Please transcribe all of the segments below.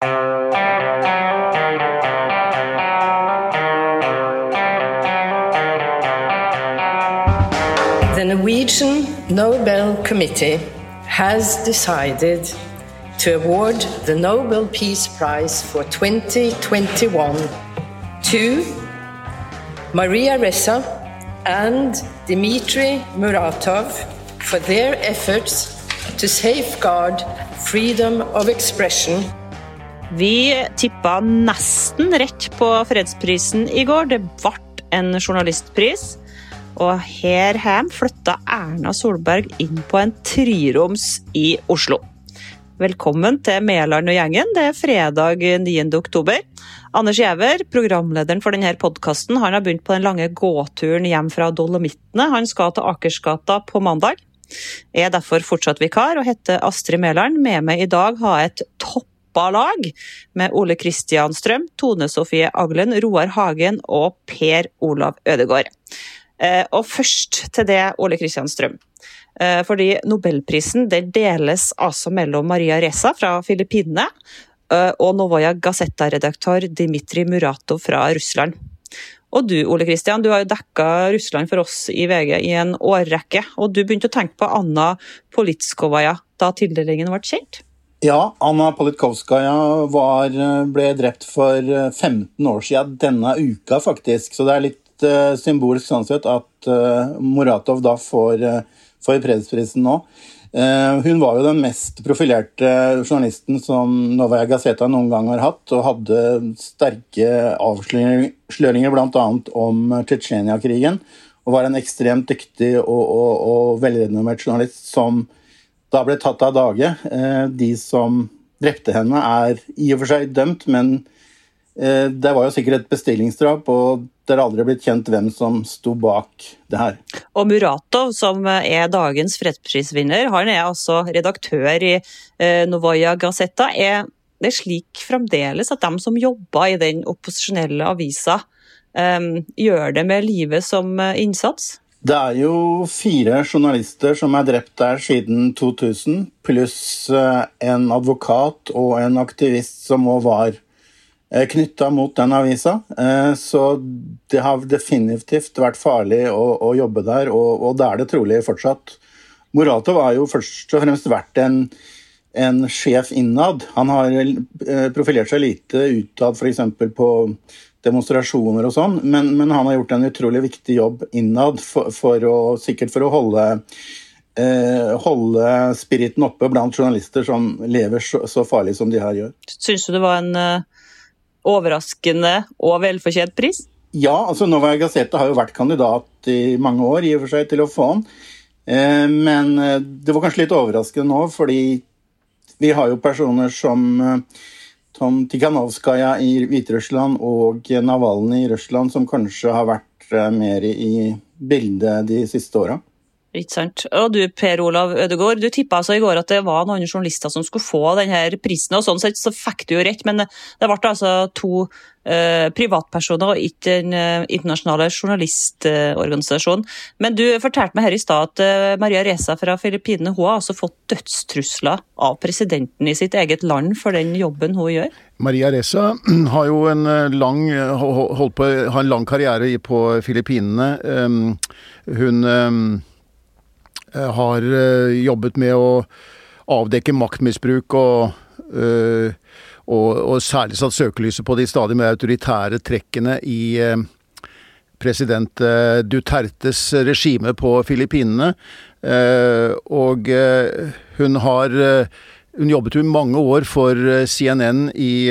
The Norwegian Nobel Committee has decided to award the Nobel Peace Prize for 2021 to Maria Ressa and Dmitry Muratov for their efforts to safeguard freedom of expression. Vi tippa nesten rett på fredsprisen i går. Det ble en journalistpris. Og her hjemme flytta Erna Solberg inn på en triroms i Oslo. Velkommen til Mæland og gjengen. Det er fredag 9. oktober. Anders Giæver, programlederen for denne podkasten, har begynt på den lange gåturen hjem fra Dolomittene. Han skal til Akersgata på mandag. Jeg er derfor fortsatt vikar og heter Astrid Mæland. Med meg i dag har jeg et toppa lag med Ole Kristian Strøm, Tone Sofie Aglen, Roar Hagen og Per Olav Ødegård. Eh, og først til det, Ole Kristian Strøm. Eh, fordi Nobelprisen det deles altså mellom Maria Reza fra Filippinene eh, og Novoja Gazeta-redaktør Dmitrij Muratov fra Russland. Og du Ole Kristian, du har jo dekka Russland for oss i VG i en årrekke. Og du begynte å tenke på Anna Politskovaja da tildelingen ble kjent? Ja, Anna Politkovskaja var, ble drept for 15 år siden denne uka, faktisk. Så det er litt uh, symbolsk sånn sett at uh, Muratov da får, uh, får fredsprisen nå. hun var jo den mest profilerte journalisten som Novaya Gazeta noen gang har hatt, og hadde sterke avsløringer bl.a. om Tsjetsjenia-krigen. Og var en ekstremt dyktig og, og, og velrenommert journalist som da ble tatt av dage. De som drepte henne, er i og for seg dømt, men det var jo sikkert et bestillingsdrap, og det har aldri blitt kjent hvem som sto bak det her. Og Muratov, som er dagens fredsprisvinner, han er altså redaktør i Novaja Gazeta. Er det slik fremdeles at de som jobber i den opposisjonelle avisa, gjør det med livet som eh, innsats? Det er jo fire journalister som er drept der siden 2000, pluss en advokat og en aktivist som òg var Eh, knytta mot den avisa. Eh, så det har definitivt vært farlig å, å jobbe der, og, og, det er det trolig fortsatt. Moratov har jo først og fremst vært en, en sjef innad. Han har eh, profilert seg lite utad, f.eks. på demonstrasjoner og sånn, men, men, han har gjort en utrolig viktig jobb innad, for, for å, sikkert for å holde eh, holde spiriten oppe blant journalister som lever så, så farlig som de her gjør. Syns du det var en overraskende og velfortjent pris? Ja, altså Novaya Gazeta har jo vært kandidat i mange år i og for seg til å få den. Eh, men eh, det var kanskje litt overraskende nå, fordi vi har jo personer som eh, Tom Tikhanovskaja i Hviterussland og Navalny i Russland som kanskje har vært mer i bildet de siste åra. Ikke sant. Og du Per Olav Ødegaard, du tippa altså i går at det var noen journalister som skulle få denne prisen, og sånn sett så fikk du jo rett, men det ble altså to eh, privatpersoner og ikke den eh, internasjonale journalistorganisasjonen. Men du fortalte meg her i stad at eh, Maria Reza fra Filippinene hun har altså fått dødstrusler av presidenten i sitt eget land for den jobben hun gjør? Maria Reza har jo en eh, lang, holdt på, har en lang karriere på Filippinene. Um, hun um Eh, har eh, jobbet med å avdekke maktmisbruk og, eh, og, og særlig satt søkelyset på de stadig mer autoritære trekkene i president Dutertes regime på Filippinene. Og hun har Hun jobbet jo mange år for CNN i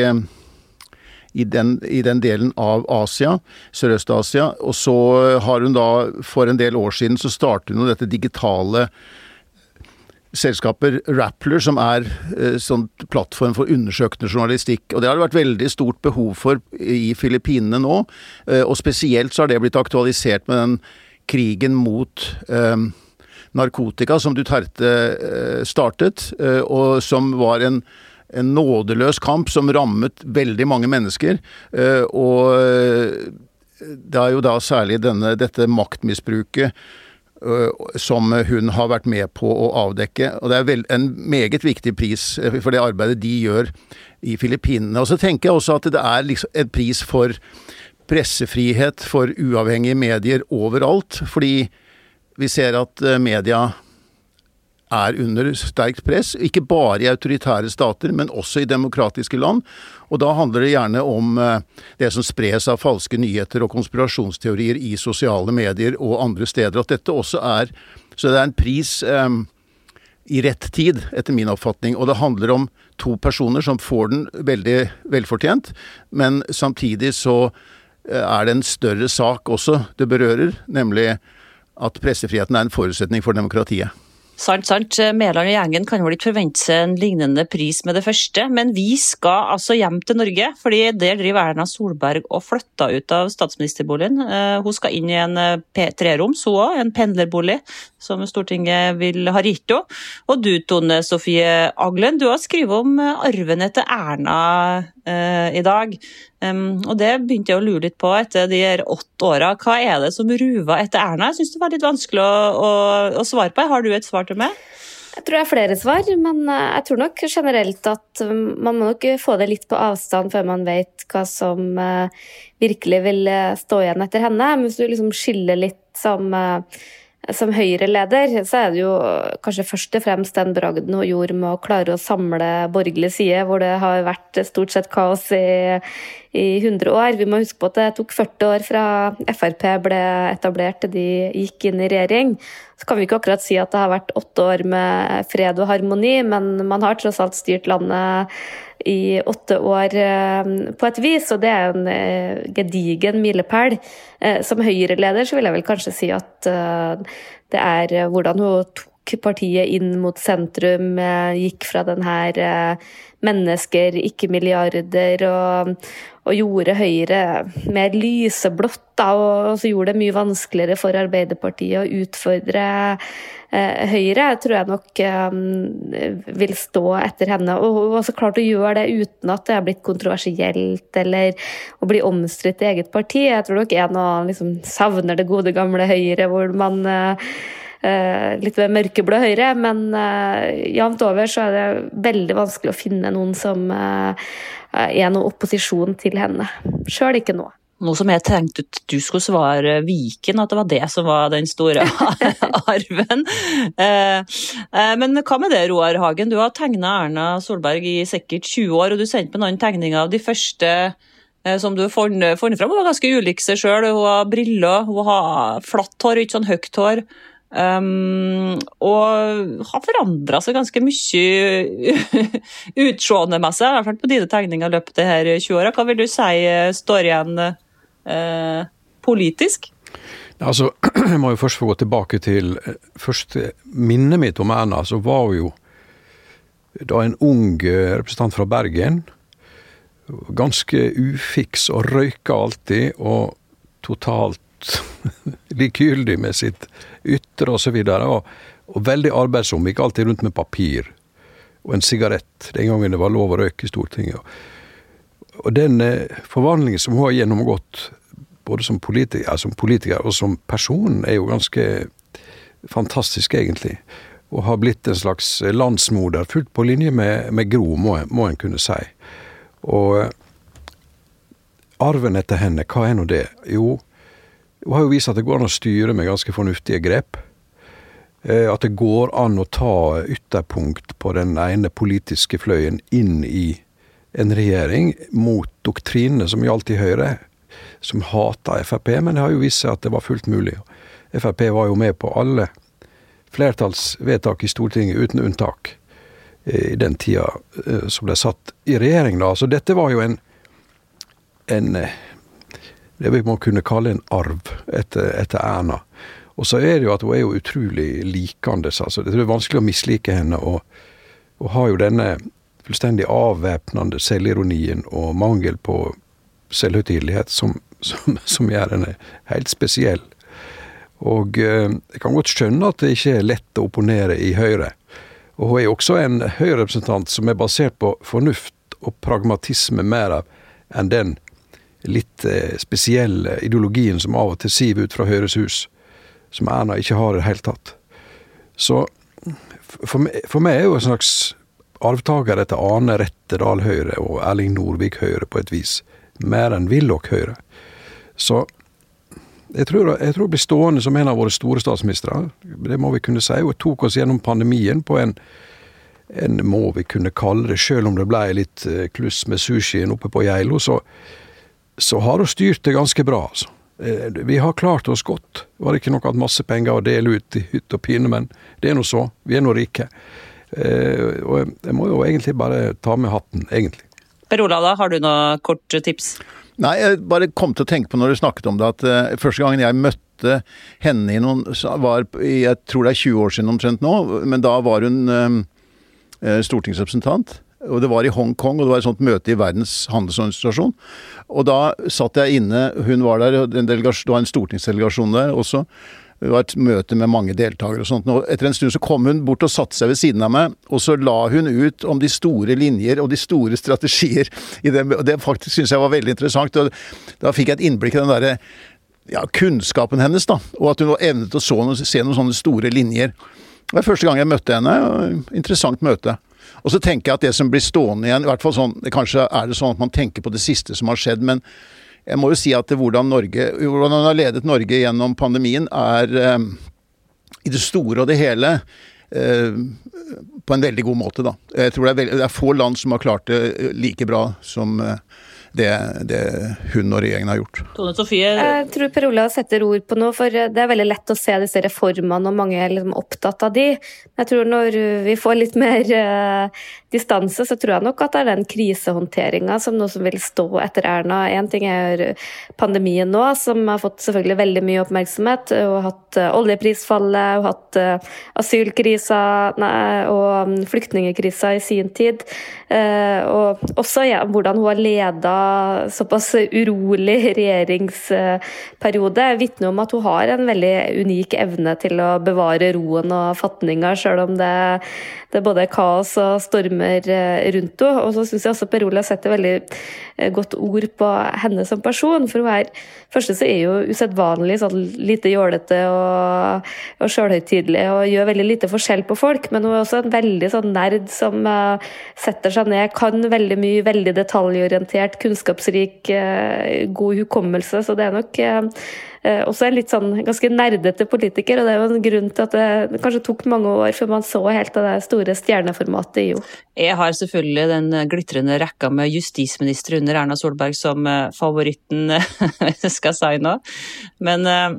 i den, i den delen av Asia, Sørøst-Asia. Og så har hun da, for en del år siden, så startet hun dette digitale selskaper Rappler, som er eh, sånn plattform for undersøkende journalistikk. Og det har det vært veldig stort behov for i Filippinene nå. Eh, og spesielt så har det blitt aktualisert med den krigen mot eh, narkotika som Duterte eh, startet, eh, og som var en en nådeløs kamp som rammet veldig mange mennesker. Eh, og eh, det er jo da særlig denne, dette maktmisbruket som hun har vært med på å avdekke. Og Det er en meget viktig pris for det arbeidet de gjør i Filippinene. Og så tenker jeg også at det er liksom en pris for pressefrihet, for uavhengige medier overalt. Fordi vi ser at media er under sterkt press, ikke bare i autoritære stater, men også i demokratiske land. Og da handler det gjerne om eh, det som spres av falske nyheter og konspirasjonsteorier i sosiale medier og andre steder. At dette også er Så det er en pris eh, i rett tid, etter min oppfatning. Og det handler om to personer som får den veldig velfortjent, men samtidig så eh, er det en større sak også det berører, nemlig at pressefriheten er en forutsetning for demokratiet. Sant, sant. Mæland og gjengen kan vel ikke forvente seg en lignende pris med det første, men vi skal altså hjem til Norge, fordi der driver Erna Solberg og flytter ut av statsministerboligen. Eh, hun skal inn i en eh, treroms, hun òg, en pendlerbolig som Stortinget vil ha gitt henne. Og du Tone Sofie Aglen, du har skrevet om eh, arven etter Erna i dag. Og det begynte jeg å lure litt på etter de åtte åra. Hva er det som ruver etter Erna? Jeg syns det var litt vanskelig å, å, å, svare på. Har du et svar til med? Jeg tror det er flere svar, men eh, jeg tror nok generelt at um, man må nok få det litt på avstand før man vet hva som uh, virkelig vil uh, stå igjen etter henne. Men hvis du liksom skiller litt som som Høyre-leder så er det jo kanskje først og fremst den bragden hun gjorde med å klare å samle borgerlig side, hvor det har vært stort sett kaos i, i 100 år. Vi må huske på at det tok 40 år fra Frp ble etablert til de gikk inn i regjering. Så kan vi ikke akkurat si at det har vært åtte år med fred og harmoni, men man har tross alt styrt landet i åtte år eh, på et vis, og det er en eh, gedigen milepæl. Eh, som Høyre-leder så vil jeg vel kanskje si at det er hvordan hun tok partiet inn mot sentrum, gikk fra den her mennesker, ikke milliarder, og, og gjorde Høyre mer lyseblått. Da, og så gjorde det mye vanskeligere for Arbeiderpartiet å utfordre eh, Høyre, tror jeg nok eh, vil stå etter henne. Og også klart å gjøre det uten at det har blitt kontroversielt eller å bli omstridt i eget parti. Jeg tror nok en og annen liksom savner det gode gamle Høyre, hvor man eh, Eh, litt ved mørkeblå Høyre, men eh, jevnt over så er det veldig vanskelig å finne noen som eh, er noe opposisjon til henne. Sjøl ikke nå. Noe som jeg tenkte at du skulle svare Viken, at det var det som var den store arven. Men hva med det, Roar Hagen? Du har tegna Erna Solberg i sikkert 20 år, og du sendte meg noen tegninger av de første som du har funnet fram. Hun var ganske ulik seg sjøl. Hun har briller, hun har flatt hår, ikke sånn høyt hår. Um, og har forandra seg ganske mye utseendemessig, i hvert fall på dine tegninger i løpet av de 20 åra. Hva vil du si eh, står igjen uh, politisk? Altså, Jeg må jo først få gå tilbake til eh, første minnet mitt om Erna. Så var hun jo da en ung representant fra Bergen. Ganske ufiks og røyka alltid, og totalt likegyldig med sitt ytre. Og, og, og veldig arbeidsom. Gikk alltid rundt med papir og en sigarett den gangen det var lov å røyke i Stortinget. Og den eh, forvandlingen som hun har gjennomgått, både som politiker, som politiker, og som person, er jo ganske fantastisk, egentlig. Og har blitt en slags landsmoder, fullt på linje med, med Gro, må, må en kunne si. Og eh, arven etter henne, hva er nå det? Jo, hun har jo vist at det går an å styre med ganske fornuftige grep. Eh, at det går an å ta ytterpunkt på den ene politiske fløyen inn i en regjering mot doktrinene som gjaldt i Høyre, som hata Frp, men det har jo vist seg at det var fullt mulig. Frp var jo med på alle flertallsvedtak i Stortinget uten unntak eh, i den tida eh, som ble satt i regjering. da. Så dette var jo en, en det vi må kunne kalle en arv etter, etter Erna. Og så er det jo at hun er jo utrolig likende. Altså. Det er vanskelig å mislike henne. Og, hun har jo denne fullstendig avvæpnende selvironien og mangel på selvhøytidelighet som, som, som, gjør henne helt spesiell. Og eh, jeg kan godt skjønne at det ikke er lett å opponere i Høyre. Og hun er jo også en Høyre-representant som er basert på fornuft og pragmatisme mer enn den litt eh, spesielle ideologien som av og til siver ut fra Høyres hus. som Erna ikke har i det hele tatt. Så for meg, for meg er jo en slags arvtaker etter Ane Rettedal Høyre og Erling Norvik Høyre på et vis, mer enn Willoch Høyre. Så jeg tror, jeg tror blir stående som en av våre store statsministre. Det må vi kunne si. Og tok oss gjennom pandemien på en, en må vi kunne kalle det, selv om det ble litt eh, kluss med sushien oppe på Geilo, så, så har hun styrt det ganske bra. altså. Eh, vi har klart oss godt. Det var ikke noe at masse penger å dele ut i hytt og pine, men det er nå så. Vi er nå rike. Eh, og jeg må jo egentlig bare ta med hatten, egentlig. Per Ola, da, har du noe kort tips? Nei, jeg bare kom til å tenke på når du snakket om det, at uh, første gangen jeg møtte henne i noen var Jeg tror det er 20 år siden omtrent nå, men da var hun stortingsrepresentant. Og det var i Hongkong, og det var et sånt møte i Verdens handelsorganisasjon. Og da satt jeg inne, hun var der, det var en stortingsdelegasjon der også. Det var et møte med mange deltakere og sånt. Og etter en stund så kom hun bort og satte seg ved siden av meg, og så la hun ut om de store linjer og de store strategier i det. Og det faktisk syns jeg var veldig interessant. Og da fikk jeg et innblikk i den derre ja, kunnskapen hennes, da. Og at hun var evnet å se noen sånne store linjer. Det var første gang jeg møtte henne. Interessant møte. Og så tenker jeg at det som blir stående igjen, i hvert fall sånn, kanskje er det sånn at man tenker på det siste som har skjedd, men jeg må jo si at hvordan, Norge, hvordan han har ledet Norge gjennom pandemien, er eh, i det store og det hele eh, på en veldig god måte, da. Jeg tror det er, veld, det er, få land som har klart det like bra som eh, det, det, hun og regjeringen har gjort. Tone Sofie? Jeg tror Per Olav setter ord på noe, for det er veldig lett å se disse reformene, og mange er liksom opptatt av de. Jeg tror når vi får litt mer uh, distanse, så tror jeg nok at det er den krisehåndteringa som noe som vil stå etter Erna. Én ting er pandemien nå, som har fått selvfølgelig veldig mye oppmerksomhet. Har hatt uh, oljeprisfallet, har hatt uh, asylkrisa og mm, flyktningkrisa i sin tid. og også ja, hvordan hun har leda såpass urolig regjeringsperiode vitner om at hun har en veldig unik evne til å bevare roen og fatninga, sjøl om det, det både er kaos og stormer eh, rundt henne. Og så syns jeg også Per Olav setter veldig eh, godt ord på henne som person. For hun er første så er hun usedvanlig sånn lite jålete og, og sjølhøytidelig og gjør veldig lite forskjell på folk. Men hun er også en veldig sånn nerd som uh, setter seg ned, kan veldig mye, veldig detaljorientert, kunnskapsrik, uh, god hukommelse. Så det er nok uh, Eh, også en litt sånn ganske nerdete politiker, og det er jo en grunn til at det kanskje tok mange år før man så helt av det store stjerneformatet i jo. Jeg har selvfølgelig den glitrende rekka med justisminister under Erna Solberg som eh, favoritten, skal si nå, Men eh,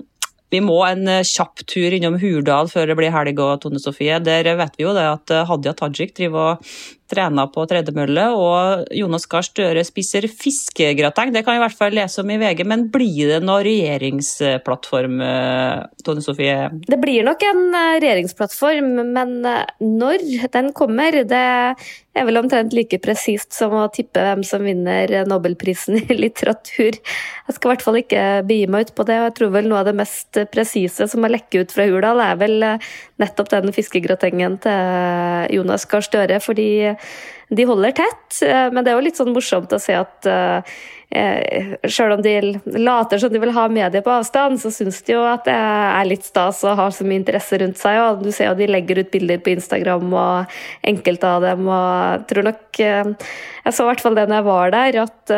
vi må en kjapp tur innom Hurdal før det blir helg og Tone Sofie. Der vet vi jo det at Hadia Tajik driver og trener på tredemølle, og Jonas Gahr Støre spiser fiskegrateng. Det kan vi i hvert fall lese om i VG, men blir det noe regjeringsplattform, eh, Tone Sofie? Det blir nok en eh, regjeringsplattform, men eh, når den kommer, det er vel omtrent like presist som å tippe hvem som vinner Nobelprisen i litteratur. Jeg skal i hvert fall ikke begi meg ut på det, og jeg tror vel noe av det mest presise som har lekket ut fra Hurdal, er vel nettopp den fiskegratengen til Jonas Gahr Støre. fordi de holder tett. Eh, men det er jo litt sånn morsomt å se at uh, selv om de later som de vil ha medier på avstand, så syns de jo at det er litt stas å ha så mye interesse rundt seg. Og du ser jo de legger ut bilder på Instagram og enkelte av dem. Og jeg tror nok Jeg så i hvert fall det når jeg var der, at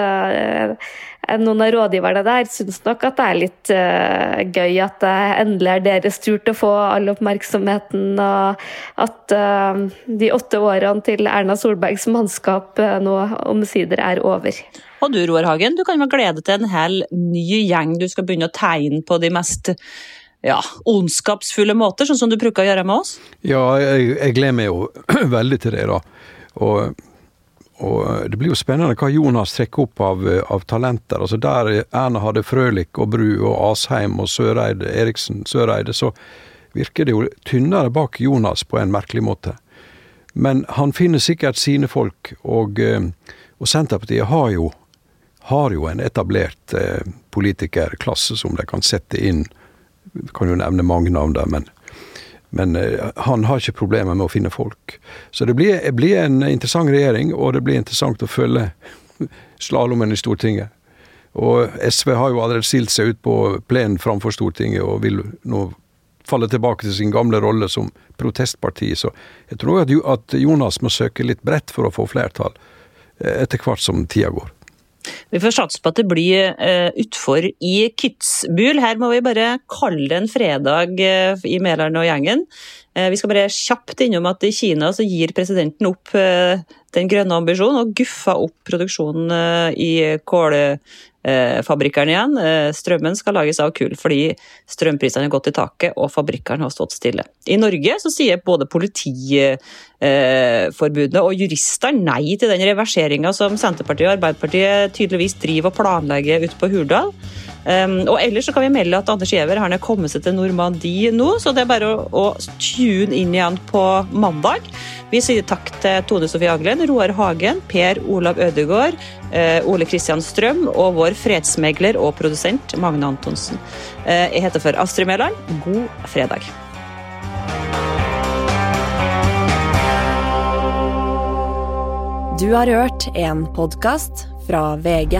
noen av rådgiverne der syns nok at det er litt uh, gøy at det endelig er deres tur til å få all oppmerksomheten, og at uh, de åtte årene til Erna Solbergs mannskap uh, nå omsider er over. Og du Roar Hagen, du kan jo glede til en hel ny gjeng du skal begynne å tegne på de mest ja, ondskapsfulle måter, sånn som du bruker å gjøre med oss? Ja, jeg, jeg gleder meg jo veldig til det, da. Og og Det blir jo spennende hva Jonas trekker opp av, av talenter. Altså Der Erna hadde Frølich og Bru og Asheim og Søreide, Eriksen Søreide, så virker det jo tynnere bak Jonas på en merkelig måte. Men han finner sikkert sine folk, og, eh, og Senterpartiet har jo, har jo en etablert eh, politikerklasse som de kan sette inn. Jeg kan jo nevne mange navn der, men men eh, han har ikke problemer med å finne folk. Så det blir, det blir en interessant regjering, og det blir interessant å følge slalåmen i Stortinget. Og SV har jo allerede stilt seg ut på plenen framfor Stortinget og vil nå falle tilbake til sin gamle rolle som protestparti. Så jeg tror at Jonas må søke litt bredt for å få flertall, eh, etter hvert som tida går. Vi får satse på at det blir uh, utfor i Kitzbühel. Her må vi bare kalle det en fredag uh, i Mæland og gjengen. Uh, vi skal bare kjapt innom at i Kina så gir presidenten opp den grønne ambisjonen og guffa opp produksjonen i kål Eh, fabrikkene igjen. Eh, strømmen skal lages av kull fordi strømprisene har gått i taket og fabrikkene har stått stille. I Norge så sier både Politiforbundet og jurister nei til den reverseringa som Senterpartiet og Arbeiderpartiet tydeligvis driver og planlegger ute på Hurdal. Um, og ellers så kan vi melde at Anders Giæver har kommet seg til Normandie nå, så det er bare å, å tune inn igjen på mandag. Vi sier takk til Tone Sofie Aglen, Roar Hagen, Per Olav Ødegård, uh, Ole Kristian Strøm og vår fredsmegler og produsent Magne Antonsen. Uh, jeg heter for Astrid Mæland. God fredag. Du har hørt en podkast fra VG.